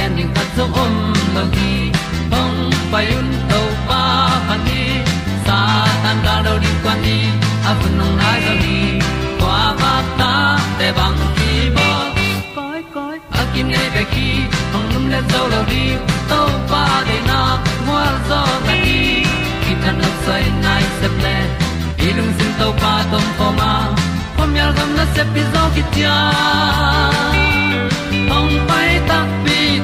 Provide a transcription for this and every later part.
gen ding khat zo om lo gi hong pai un to pa pa ni. Sa tan da do di kwan ni a bu nong nai zo ni kwa ba ta te bang ki bo koi koi a kim nei be ki hong lum le zo lo di to pa de na mo zo ta ni ki tan nok sai nai se ple ilung sin to pa tom ko ma. Pom yal gam na se pi zo ki tia hong pai ta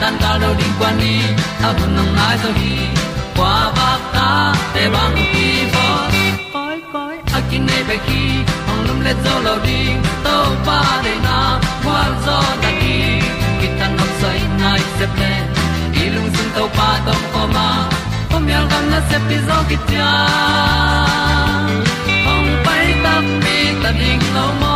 tan cao đâu đi qua đi à bu nang mai zo gi qua ba ta te bang ki bo koi koi a kin nei be ki ong lum le zo lo di to pa de na kwa zo ta ki ki tan nok sai nai se ple lung sun to pa tom ko ma. Pom yal gam na se pi zo ki tia ong pai ta mi ta ding lo mo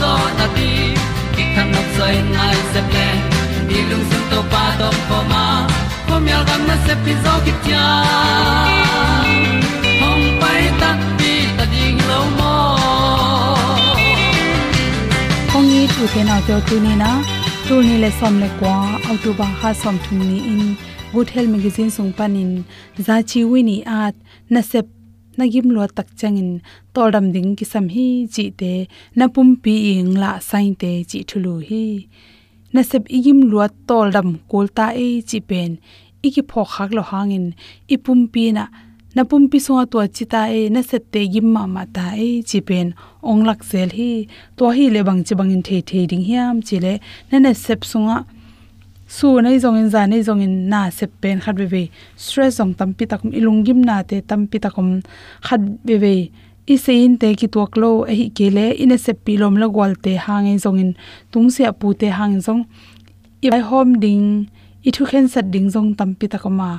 zo na ti ki kan nok sai nai se ple ni lung sun to pa to pa ma. Ko myal gam na se pi zo ki tia hom pai ta ti ta ding lo mo kong ni tu ke na jo tu ni na tu ni le som le kwa autu ba ha som thum ni in. Good health magazine sung panin za chi wi ni at na sep na gim lo tak changin tordam ding ki sam hi chi te na pum pi ing la sain te chi thulu hi. Na sep igim lo tordam kolta e chi pen iki pho khak lo hangin. Ipum pi na. Na pum pi so to chi ta e. Na set te gim ma ma ta e chi pen ong lak sel hi. To hi le bang chi bang in the the ding hiam chi le na na sep sunga su nei zong in za, nei zong in na sep pen khat be be stress zong tam pi takum ilungim na te tam pi takum khat be be i sein te ki tuak lo a hi ke le in a pi lom la gwal te hang in zong in, tung se pu te hang zong. I bai hom ding, i thu khen sat ding zong tam pi takama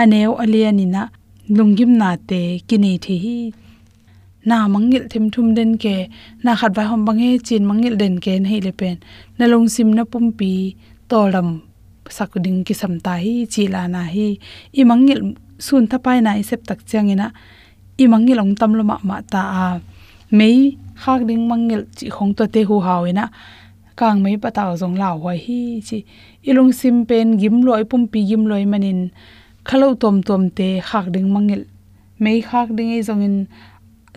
aneu aliani na lungim na te kini the hi. Na mangil them thum den ke, na khat bai hom bange chin mangil den ke nei le pen. Na long na pumpi tolam sakuding ki samta hi chila na hi i mangil sun thapai na i sep tak changina i mangil ong tam lo ma ma ta a mei khak ding mangil chi khong to te hu hawina kang mei pataw zong law hoi hi chi ilung sim pen gim loi pum pi gim loi manin khalo tom tom te khak ding mangil mei khak ding ei zong in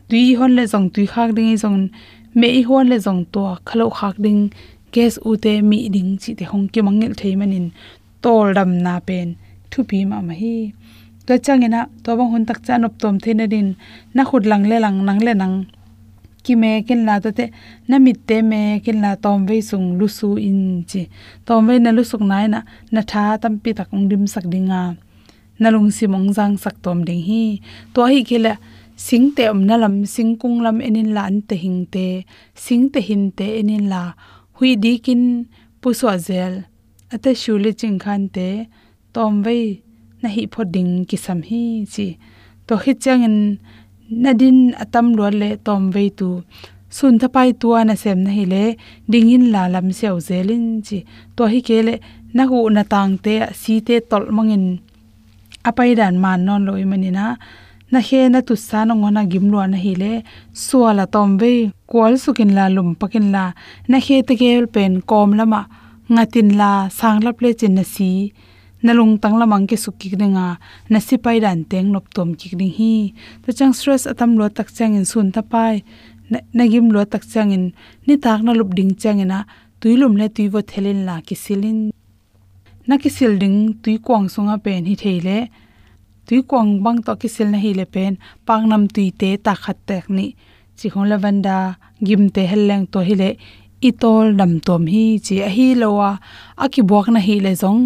tui hon le zong tui khak ding ei zong mei hon le zong to khalo khak ding case u te mi ding chi te hong ki mangel thei manin. Tol dam na pen. Thu pi ma ma hi. To changena to bang hun tak cha nop tom thein din. Na khut lang le lang nang le nang. Ki me kin la to te, na mit te me kin la tom ve sung lu su in chi. Tom ve na lu suk nai na na tha tam pi tak ong dim sak dinga na lung si mong jang sak tom ding hi. To hi khela sing te om na lam, sing kung lam enin la an te hing te. Sing te hin te enin la hui di kin pu zel ate shule ching khan te tom ve na hi pho ding ki sam hi chi. To hi changin nadin atam lo le tom ve tu. Sun tha pai tua na sem na hi le dingin la lam seo zelin chi. To hi ke le na hu na tang te si te tol mangin apai dan man non loi manina na he na tu sa no ngona gim lo na hi le suala tom ve kwal sukin la lum pakin la, na he te gel pen kom lama ngatin la sanglap le chin na si nalung tangla mangke sukki ringa nasi pai dan teng nop tom ki ring hi. To chang stress atam lo tak chang in sun ta pai nagim lo tak chang in, ni tak na lup ding chang ina tuilum le tuiwo thelin la ki silin na ki silding tui kwang sunga pen hi theile tui kwang bang to ki sil na hi le pen pangnam tui te ta khat tek ni chi khong la wanda gim te helleng to hi le itol dam tom hi chi a hi lowa aki buak na hi le zong.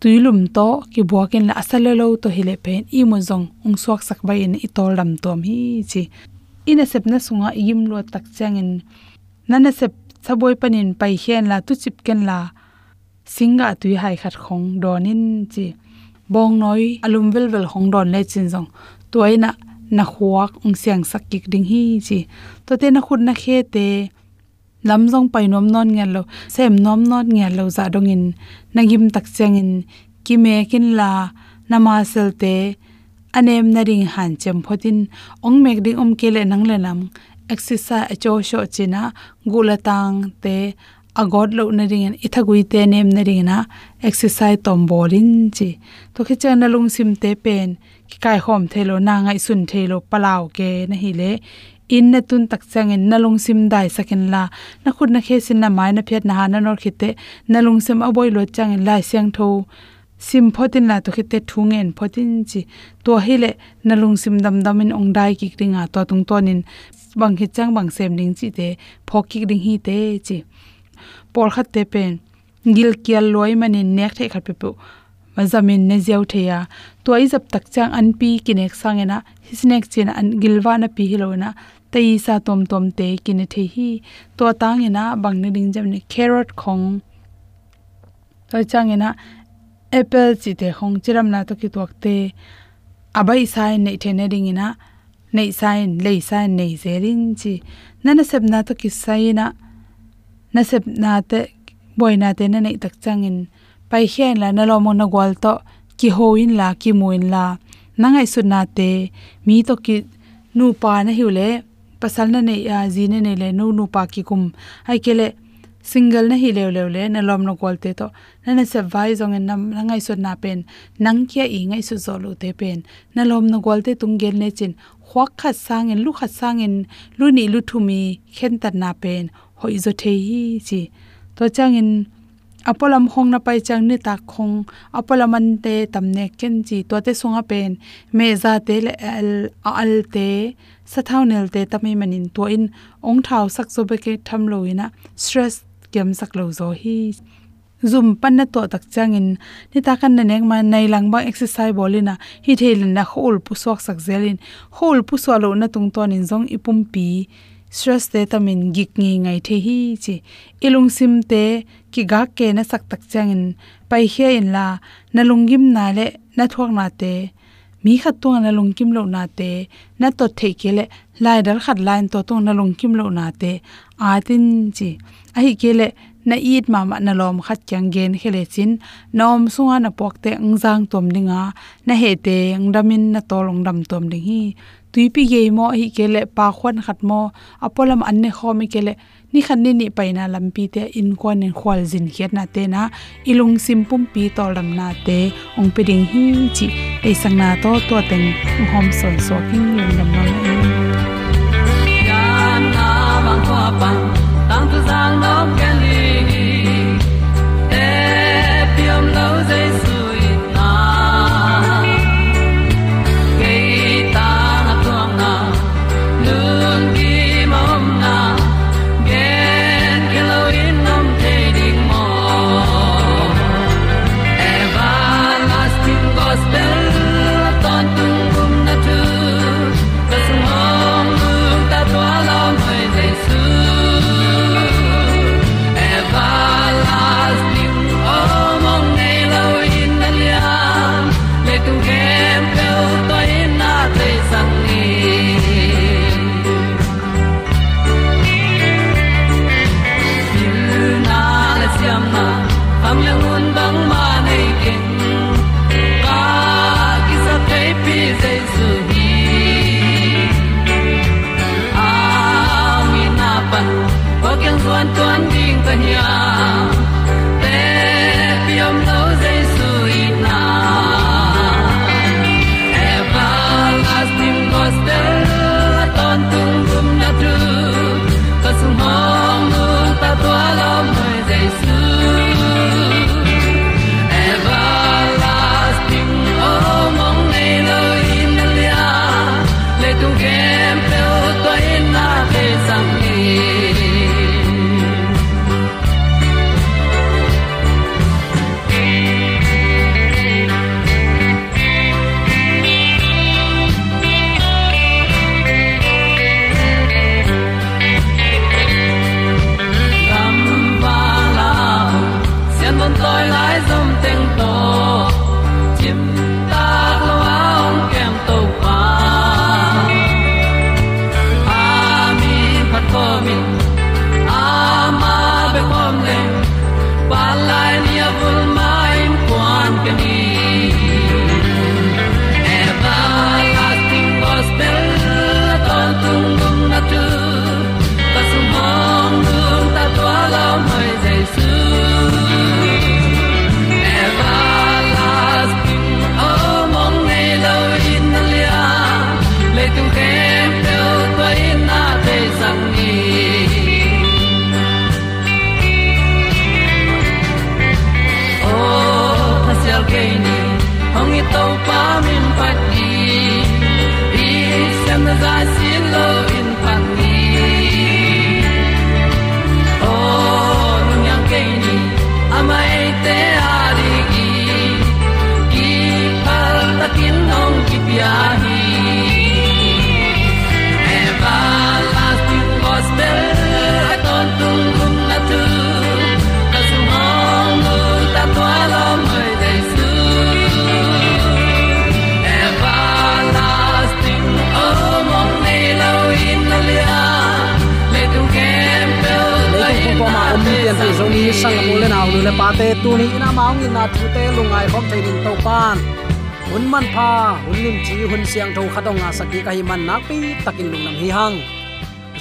Tuilum to ki buakin la asale lo to hile pen i mo zong, ung suak sak bai in i tol dam tom hi chi. Ina sep na sunga yim lo tak chang changin nana sep saboi panin, pai hian la, tu chip ken la, singa tui hai khat khong donin chi bong noi, alum vel vel hong don le chin zong. Toina na khuak ong siang sak kik ding hi chi. To te na khut na khe te, lam jong pai nom non ngel lo, sem nom non ngel lo za dong in. Nagim tak chang in ki me kin la nama sel te, anem na ring han chem photin ong mek ding om kele nang le nam. Exercise acho sho china gulatang te agod lo na ring an ithagui te nem na ring na exercise tom bolin chi to khi chen na lung sim te pen ki kai hom thelo na ngai sun thelo palaw ke na hi le in na tun tak changin nalung sim dai sakin la na khut na khe sin na mai na phet na ha na nor khite nalung sim aboi lo changin lai siang tho. Sim photin la to khite thungen photin chi to hile nalung sim dam dam in ong dai ki ringa to tung tonin bang hi chang bang sem ding chi te phokik ding hi te chi por khat te pen gil kial loi mani nek the khat pe pu mazamin ne ziaw theya. To ai zap tak chang an pi kinek sangena hisnek chen an gilwa na pi hilona tei sa tom tom te kin the hi. To tang ina bang ne ding jam ne carrot khong. To chang ina apple chi te khong, chiram na to ki tok te. Abai sai nei the ne ding ina nei sai lei sai, nei zerin chi. Nana sep na to ki sai na na sep na te boina te na nei tak changin. Pai hian la na lo mo na gwal to, ki ho in la, ki mu in la. Na ngai su na te, mi to ki nu pa na hiule pasal na nei, a ji ne nei le nu nu pa ki kum. Ai ke le, single na hi le le le, na lom no gol te to. Na na se vai zong en nam na ngai su na pen. Nang kia i ngai su zo lu te pen. Na lom no gol te tung gel ne chin khwak khat sang en lu khat sang en lu ni lu thu mi khen tat na pen hoi zo the hi chi. To chang in apolam hong na pai chang ni ta khong apolam an te tamne ken chi. To te sunga pen me za te le al al te sathau nel te tami manin to in ong thau sak so be ke tham lo ina stress kem sak lo zo hi zum pan na to tak changin. Ni ta kan na nek ma nei lang ba exercise bolina hi theilin na hol pu sok sak zelin. Hol pu so lo na tung ton in zong ipum pi. Stress te tamin gik ngi ngai the hi chi. Ilung sim te ki ga ke na sak tak changin. Pai he in la, na lungim na le, na thok na te. Mi khat tu na lungkim lo na te. Na to the ke le, lai dal khat lain to tu na lungkim lo na te. A tin chi. A hi ke le na it ma ma na lom khat kyang gen khele chin, nom sunga na pok te angjang tom dinga na he te angdamin na tolong dam tom ding hi. Tuipi ge mo hi kele pa khwan khat mo apolam anne khomi kele ni khan ni ni paina lampi te in kon en khwal jin khiat na te na, ilung sim pum pi tol lam na te, ong pe ding hi chi, ei sang na to to ten hom son so king lung dam na te chi hun siang tho khatong nga saki ka hi man nak pi takin lung nam hi hang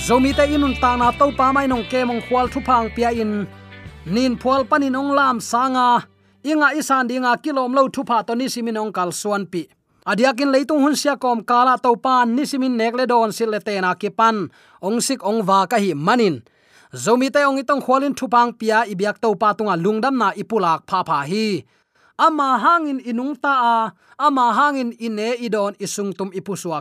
zomi te inun ta na to pa mai nong ke mong khwal thu phang pia in nin phwal panin ong lam sanga inga isan dinga kilom lo thu pha to ni simin ong kal suan pi adiakin leitung hun sia kom kala to pan ni simin nek le don sil le te na ki pan ong sik ong wa ka hi manin zomi te ong itong khwalin thupang pia ibyak to pa tunga lungdam na ipulak pha pha hi ama hangin inung ta a, ama hangin ine idon isung tum ipuswa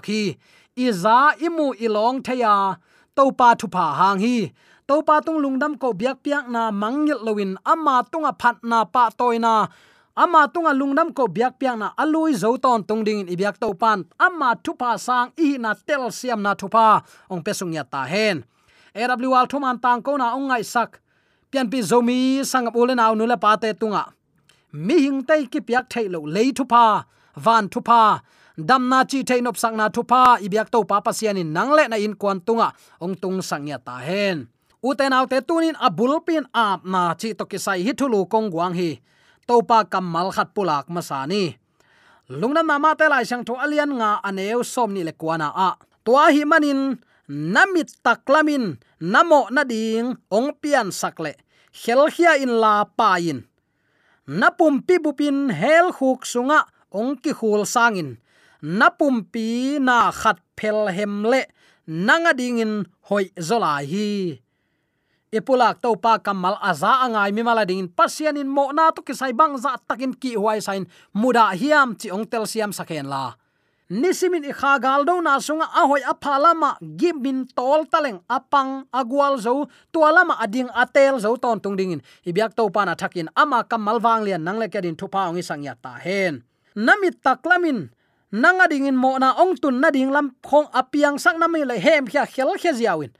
iza imu ilong theya topa pa hang hi. Topa tung lungdam ko biak piak na mangil lowin ama tunga phat na pa toina ama tunga lungdam ko biak piak na alui zo ton tung ding in ibyak topan ama thupa sang i na tel siam na thupa. Ong pesung ya ta hen. Awl thuman tang ko na ong ngai sak. Pian pi zomi sang ule aw nu la pa te tunga mi hing tai ki piak thai lo lei thu pa van thu pa dam na chi thai nop sang na thu pa ibyak to pa pasian in nang le na in kwan tunga, ong tung sang ya ta hen. Uten autte tunin abul pin ap na chi to ki sai hi thulu kong guang hi. Topa kamal khat pulak masani lungnam nama te lai sang tho alian nga aneu som ni le kwana a tua hi manin namit taklamin namo na ding, ong pian sakle khel khia in la pa in napum pi bupin hel khuk sunga ong ki khul sangin. Napum pi na khat phel hem le nanga dingin hoi zola hi. Epulak to pa kamal aza angai mi mala dingin pasian in mo na to kisai bang za takin ki huai sain muda hiam chi ong tel siam sakhen la nisimin i kha do na sunga ahoy aphalama gimin tol taleng apang agwal zo tualama ading atel zo ton tungdingin. Ibyak to pana thakin ama kamal wang lian nangle kedin thupa ongi sangya ta hen. Namit taklamin nanga dingin mo na ong tun na ding lam khong apiang sang nami le hem khia khel khia ziawin.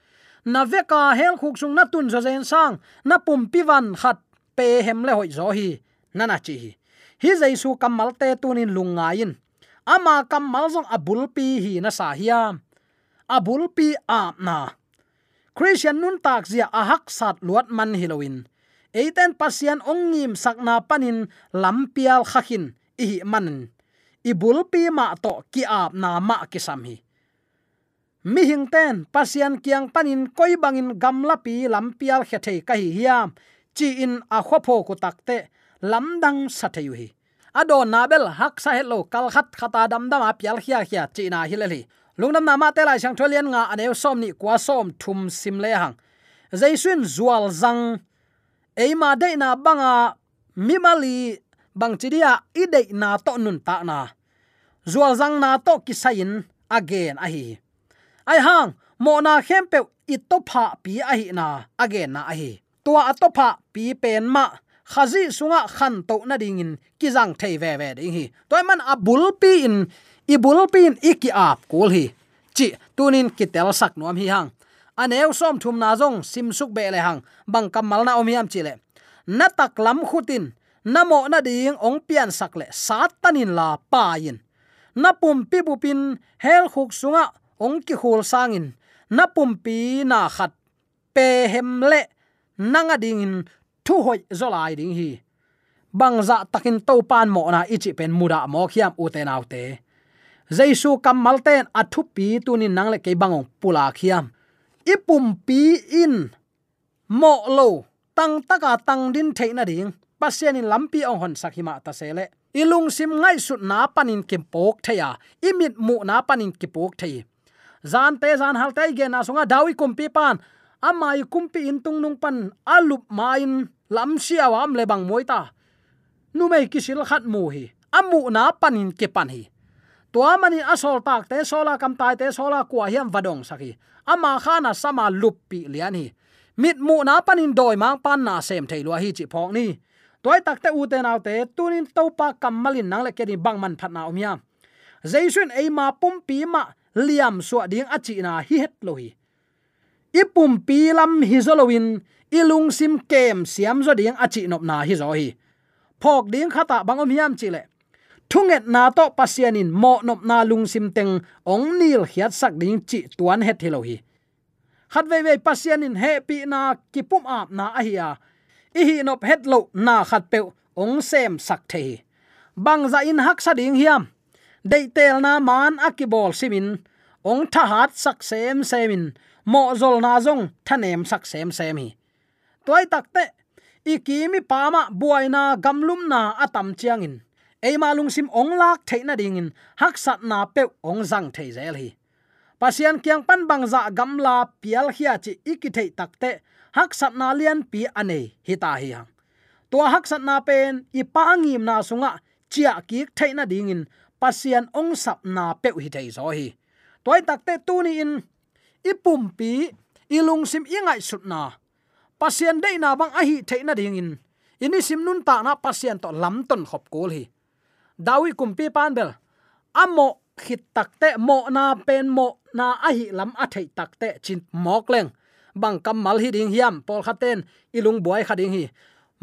Na veka hel khuk sung na tun zo zen sang, na pum piwan khat pe hem le hoi zo hi. Nana chi hi. Hi jaisu kamal te tunin lungain ama kam malzong abul pi hi na sa hiam abul pi a na. Christian nun tak zia ahak sat luat man hilowin eiten pasian ongim sakna panin lampial khakin ihi man ibul pi ma to ki ap na ma ki sam hi. Mi hing ten pasian kiang panin koi bangin gamla pi lampial khe thei ka hi hiam chi in a khopho ku takte lamdang satheyu hi adon nabel hak sa hello kal khat khata dam dam apial khia khia china na lungnam nama te lai sang tholian nga aneu som ni kwa som thum sim le hang. Jaisun zual zang eima de na banga mimali bang chidia ide na to nun ta na. Zual zang na to kisain again ahi ai hang, mo na khem pe itopha pi ahi na again na ahi tua atopha pi pen ma khazi sunga khan to na ding in, kizang thei ve ve ding hi. Toy man abul pi in ibul pi in iki ap kul hi. Chi tunin kitel sak nuam hi hang. Aneu som thum na jong sim suk be le hang. Bang kamal na om hiam chi le. Na tak lam khutin namo na ding ong pian sak le. Satanin la pa in. Na pum pi bu pin, hel khuk sunga ong ki khul sangin na pum pi na khat pe hem le. Nanga ding in thu hoi zolai ding hi bangza takin to pan mo na ichi pen muda mo khiam u te nau te. Jaisu kam malten athu pi tunin nang le ke bangong pula khiam. Ipum pi in. Mo lo tang taka tang din theina ding. Pasien in lampi ong hon sakhima ta sele ilung sim ngai sut na panin kim pok theya imit mu na panin ki pok thei. Zan te, zan hal tai ge na sunga dawi kumpi pan. Amai kumpi in tung nung pan alup main lam sia wam le bang moita nu mei kisil khat mu hi amu na panin ke pan hi tua mani asol tak te sola kam tai te sola kwa hiam vadong saki ama khana sama lupi lian hi mit mu na panin doi mang pan na sem thei lo hi chi phok ni. Toy tak te u te naw te tunin to pa kamalin nang le ke ni bang man phat na omya jaisun ei ma pum pi ma liam suwa ding achi na hi het lo hi ipum pi lam hi zolowin ilung sim kem siam zo ding achi nop na hi zo hi. Phok ding khata bangom hiam chile thunget na to pasianin mo nop na lung sim teng ong nil hiat sak ding chi tuan het hi hi. Khat ve ve pasianin he pi na kipum ap na a hi a. I hi nop het lo na khat pe ong sem sak the bang za in hak sa ding hiam. Dei tel na man akibol simin ong tha hat sak sem semin mo zol na zong thanem sak sem semi toy takte ikimi pama buaina gamlumna atam chiangin. Eima lungsim onglak theina dingin. Haksat na pe ongjang thei zel hi. Pasian kyang pan bangza gamla pial hia chi ikithei takte haksat na lian pi ane hita hi hang. To haksat na pen ipangim na sunga, chia ki theina dingin. Pasian ong sap na pe hi thei zo hi. Toy takte tu ni in. Ipum pi ilung sim ingai sut pasien dei na bang ahi theina ding in ini simnun ta na pasien to lam ton khop kul hi dawi kumpi pan bel amo khit takte mo na pen mo na ahi lam a thei takte chin mok leng. Bang kamal hi ding hiam pol khaten ilung buai khading hi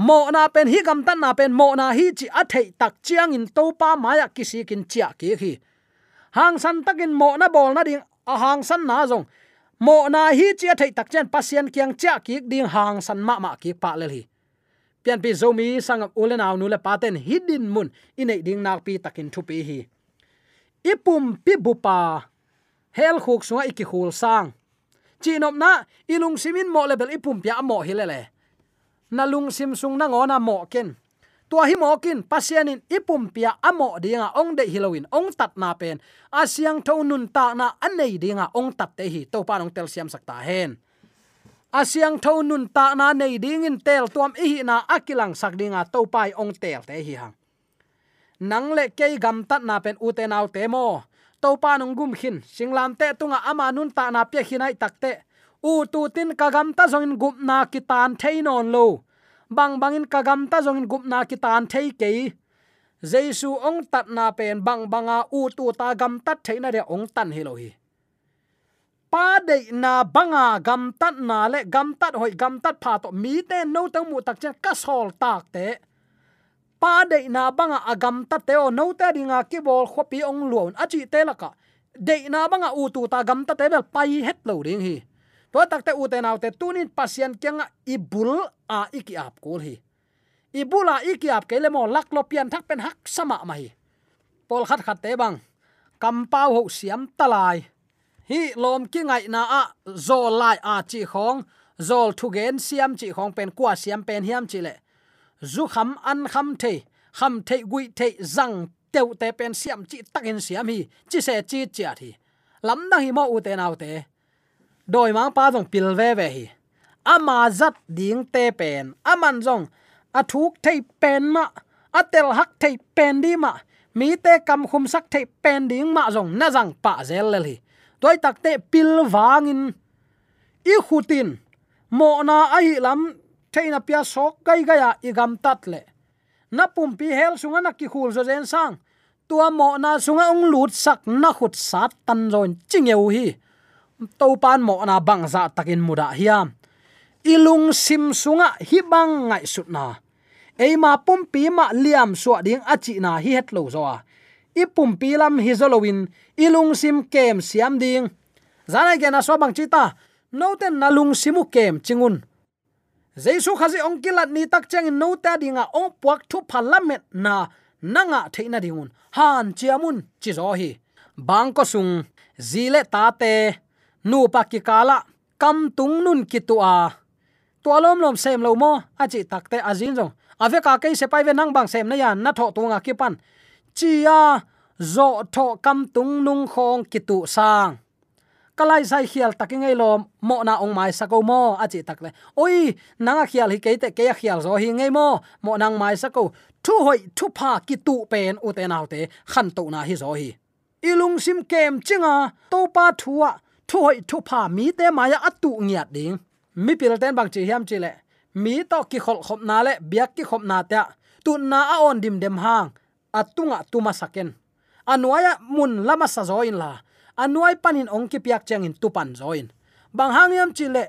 mo na pen hi gam tan, na pen mo na hi chi a thei tak chiang in to pa maya kisi kin chia ki hi hang san takin mo na bol na ding a hang san na zong mo na hi chia thei tak chen pasien kyang cha ki ding hang san ma ma ki pa le hi. Pian pi zomi sang ulen aw nu le paten hidin mun inei ding nak pi takin thu pi hi. Ipum pi bupa hel khuk sunga iki khul sang. Chinom na ilung simin mo level ipum pya mo hi le le. Na lung sim sung na ngona mo ken tua hi mokin pasianin ipum pia amo dinga ong de hilowin ong tat na pen. Asyang tho nun ta na anei dinga ong tat te hi. To pa nong tel siam sakta hen. Asyang tho nun ta na nei ding in tel tuam i na akilang sak dinga to pai ong tel te hi hang. Nang le ke gam tat na pen u te nau te mo to pa nong gum khin singlam te tunga ama nun ta na pe hinai takte u tu tin ka gam ta zong in gup na kitan thein on lo bang bangin kagam ta zong gupna ki tan thei ke jesu ong tat na pen bang banga u tu ta gam tat theina re ong tan hi lo hi. Pa de na banga gam tat na le gam tat hoi gam tat pha to mi te no ta mu tak chen ka sol tak te. Pa de na banga agam tat te o no ta ringa ki bol khopi ong luon achi te la ka de na banga u tu ta gam tat te bel pai het lo ring hi to takte u te naw te tunin pasien kenga ibul a iki ap kul hi ibula iki ap kele mo lak lo pian thak pen hak sama mai pol khat khat te bang. Kam pau ho siam talai. Hi lom ki ngai na a zo lai a chi khong. Zol thu gen siam chi khong pen kwa siam pen hiam chi le. Zu kham an kham the kham the gui the zang teu te pen siam chi takin siam hi. Chi se chi chia thi. Lam na hi mo u te nau te doi mang pa jong pil ve ve hi ama zat ding te pen aman jong a thuk thei pen ma atel hak thei pen di ma mi te kam khum sak thei pen ding ma jong na jang pa zel le hi toy tak te pil wangin i khutin mo na ai lam theina pia sok gai gaya igam à, tat le na pum pi hel sunga na ki khul zo zen sang. Tua mo na sunga ong lut sak na khut sat tan zon chingeu hi to pan mo na bang za takin muda hiam ilung sim sunga hi bang ngai sut na. Eima pumpi ma liam suwa ding achi na hi het lo zo i pumpi lam hi zolowin, ilung sim kem siam ding. Zana ge na so bang chita no ten na lung simu kem chingun. Jaisu khazi ong kilat ni tak chang no ta dinga ong puak thu parliament na nanga theina dingun. Han chiamun chi zo hi. Bang ko sung, zile ta te nu pa ki kala kam tung nun ki tu a. To lom lom sem lo mo a chi takte azin zo ave ka ke se pai ve nang bang sem na ya, na tho tu nga ki pan chi a zo tho kam tung nung khong ki tu sang. Kalai sai khial takingai lo, mo na ong mai sako mo, achi takle oi, nanga khial hi ke te ke khial zo hi ngei mo mo nang mai sako. Thu hoi, thu pa ki tu pen u te nau te khan to na hi zo hi. Ilung sim kem chinga to pa thuwa thu hoi thu pha mi te maya atu ngiat ding mi pil ten bang chi hiam chi le mi to ki khol khop na le biak ki khop na ta tu na a on dim dem hang atunga tuma saken anuaya mun lama sa zoin la anuai panin ong ki piak chang in tupan zoin bang hang yam chi le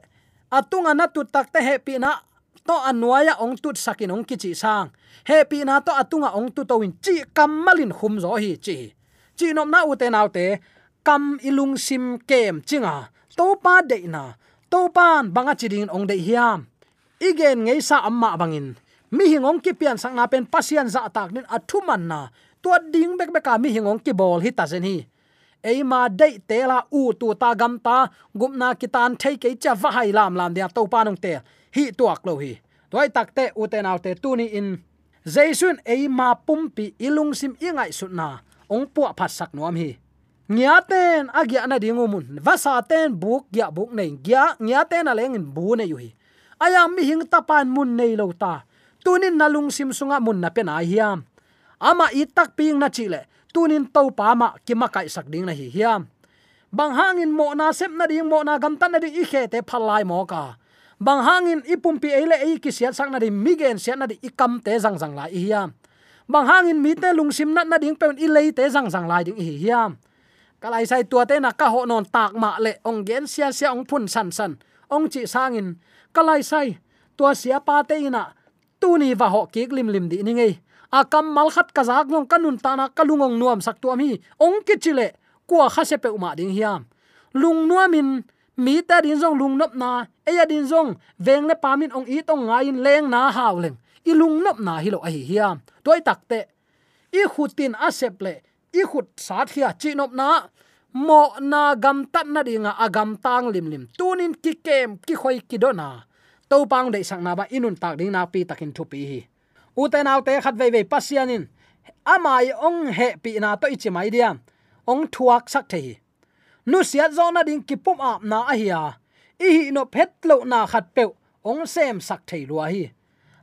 atunga na tu tak te happy na to anuaya ong tut sakin ong ki chi sang. Happy na to atunga ong tu to win chi kamalin khum zo hi chi chi nom na u te naw te kam ilung sim kem chinga, to pa de na, to pan banga chidin ong de hiam. Igen ngei sa amma bangin. Mi hingong ki pian sang na pen pasian za tak nin athuman na. To ding bek beka mi hingong ki bol hi ta zen hi. Eima de tela u tu ta gam ta gumna kitan thei ke cha va hai lam lam dia to pa nong te, hi tuak lo hi. Toy tak te u te naw te tu ni in. Jaisun eima pumpi ilung sim ingai sutna ong pu phat sak nuam hi nya ten agya na dingu mun. Vasa tên buk ya buk nei. Gya nya tên a leng in bu ne yu hi. Aya mi hing ta pan mun nei lo ta. Tunin nalung sim sunga mun na pe na hiam. Ama itak ping na chile tunin to pa ma ki ma kai sak ding na hi hiam. Bang hangin mo na sep na ding mo na gam tan na ding i khe te phalai mo ka. Bang hangin ipumpi ele ei ki siat sak na di migen siat na di ikam te zang zang la hiam. Bang hangin mi te lung sim na na ding pen i lei te zang zang lai ding hi hiam kalai sai tua te na ka ho non tak ma le ong gen sia sia ong phun san san. Ong chi sangin kalai sai tua sia pa te ina. Tu ni va ho ki lim lim di ni ngei. A kam mal khat ka zak nong kanun ta na kalungong nuam sak tu mi ong ki chile kwa kha se pe uma ding hiam. Lung nuamin mi ta din jong lung nop na e ya din jong veng le pamin ong i tong ngai in leng na haw leng. I lung nop na hi lo a hi hiam. Toy takte i khutin asep le i khut sa thia chi nop na. Mo na gam tat na dinga agam tang lim lim. Tunin ki kem, ki khoi ki do na. To pang de sang na ba inun tak ding na pi takin thu pi hi. U te nau te khat ve ve pasianin. Amai ong he pi na to ichi mai diam. Ong thuak sak the hi. Nu sia zona ding ki pum ap na a hiya i hi no phet lo na khat pe ong sem sak thei lua hi.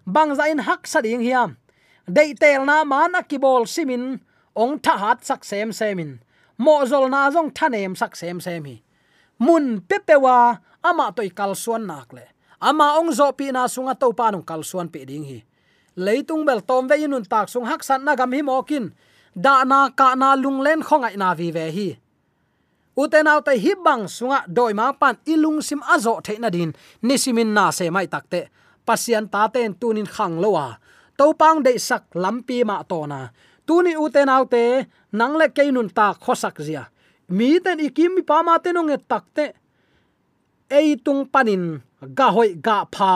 Bang za in hak sa ding hiam. Dei tel na mana ki bol simin ong tha hat sak sem semin mo zol na zong thanem sak sem sem hi. Mun pepewa ama toy kal suan nak le. Ama ong zo pi na sunga to pa nong kal suan pe ding hi. Leitung bel tom ve inun tak sung hak san na gam hi mokin da na ka na lung len khongai na vi ve hi. Uten autte hi bang sunga doi ma pan ilung sim azo the na din. Nisimin na se mai takte pasian ta ten tunin khang lowa topang de sak lampi ma to na tuni uten autte, nangle keinun ta khosak zia. Mi ten ikim mi pama te nong takte. Ei tung panin, ga hoi ga pha.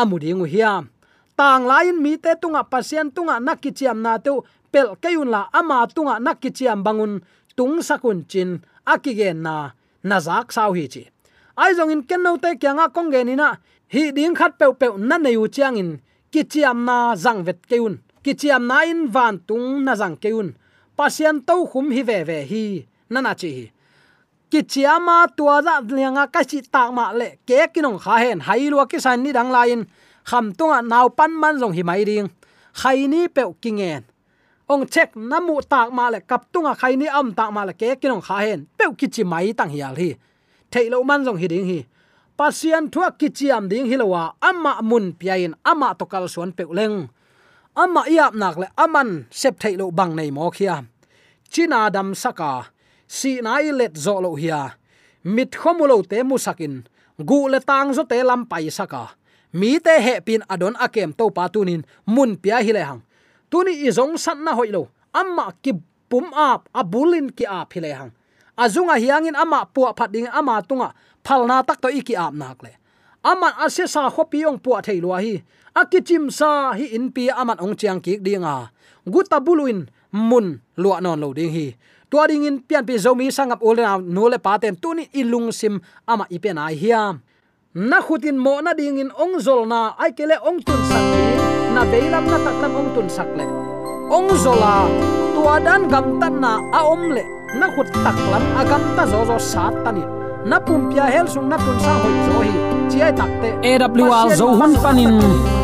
Amuding hiam tang lain mi te tunga pasien tunga nakichiam na tu pel keun la ama tunga nakichiam bangun, tung sakun chin akigen na, nazak sau hi chi. Ai zong in kenno te kyanga kong ge ni na hi ding khat pe pe na nei u chiang in, kichiam na zang vet keun kichiam nain van tung na zang keun pasian to khum hi ve ve hi. Nana chi hi. Kichiama tua za lianga ka chi tak ma le ke kinong kha hen. Hai lo ki san ni dang lain. Kham tunga naw pan man zong hi mai ring. Khai ni pe kingen ong check namu tak ma le kap tunga khai ni am tak ma le ke kinong kha hen. Pe ki chi mai tang hial hi. Thailo man zong hi ding hi. Pasian thua kichiam chi am ding hilowa amma mun piain, ama to kal suan pe leng ama iap nak le aman sep thailo bang nei mo khia. China dam saka, si nai let zo lo hia. Mit khomulo te musakin gu le tang zo te lam pai saka. Mi te he pin adon akem to pa tunin mun pia hi le hang. Tuni izong san na hoilo amma ki pum ap, abulin ki ap hi le hang. Azunga hiangin ama pu phat ding ama tunga phalna tak to iki ap nak le aman ase sa khopi ong pu thei lo hi. Akichim sa hi in pi aman ong chiang ki dinga gutabuluin mun lua non lo ding hi. Tua ding in pian pi zomi sangap ol na no le paten tuni ilung sim ama ipen ai hiam na khutin mo na ding in ong zol na ai kele ong tun sak na beilam na taklam ong tun sak le. Ong zola tua dan gam tan na a om le. Na khut taklam agam ta zo zo sat tani na pumpia hel sung na tun sa hoi zo hi chiai takte awl zo hun panin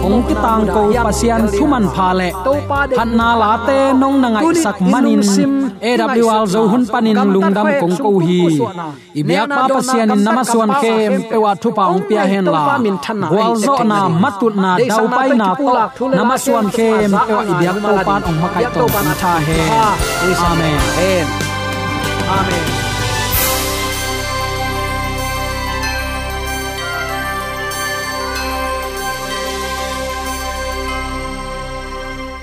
ong ki tang ko pasian thuman phale khan na la te nong na ngai sak manin awl zo hun panin lungdam kong ko hi. ibyak pa pasian in nama suan kem pewa thu pa ong pia hen la wal zo na matut na dau pai na to. nama suan kem pewa ibyak to pan ong makai to tha he amen. Amen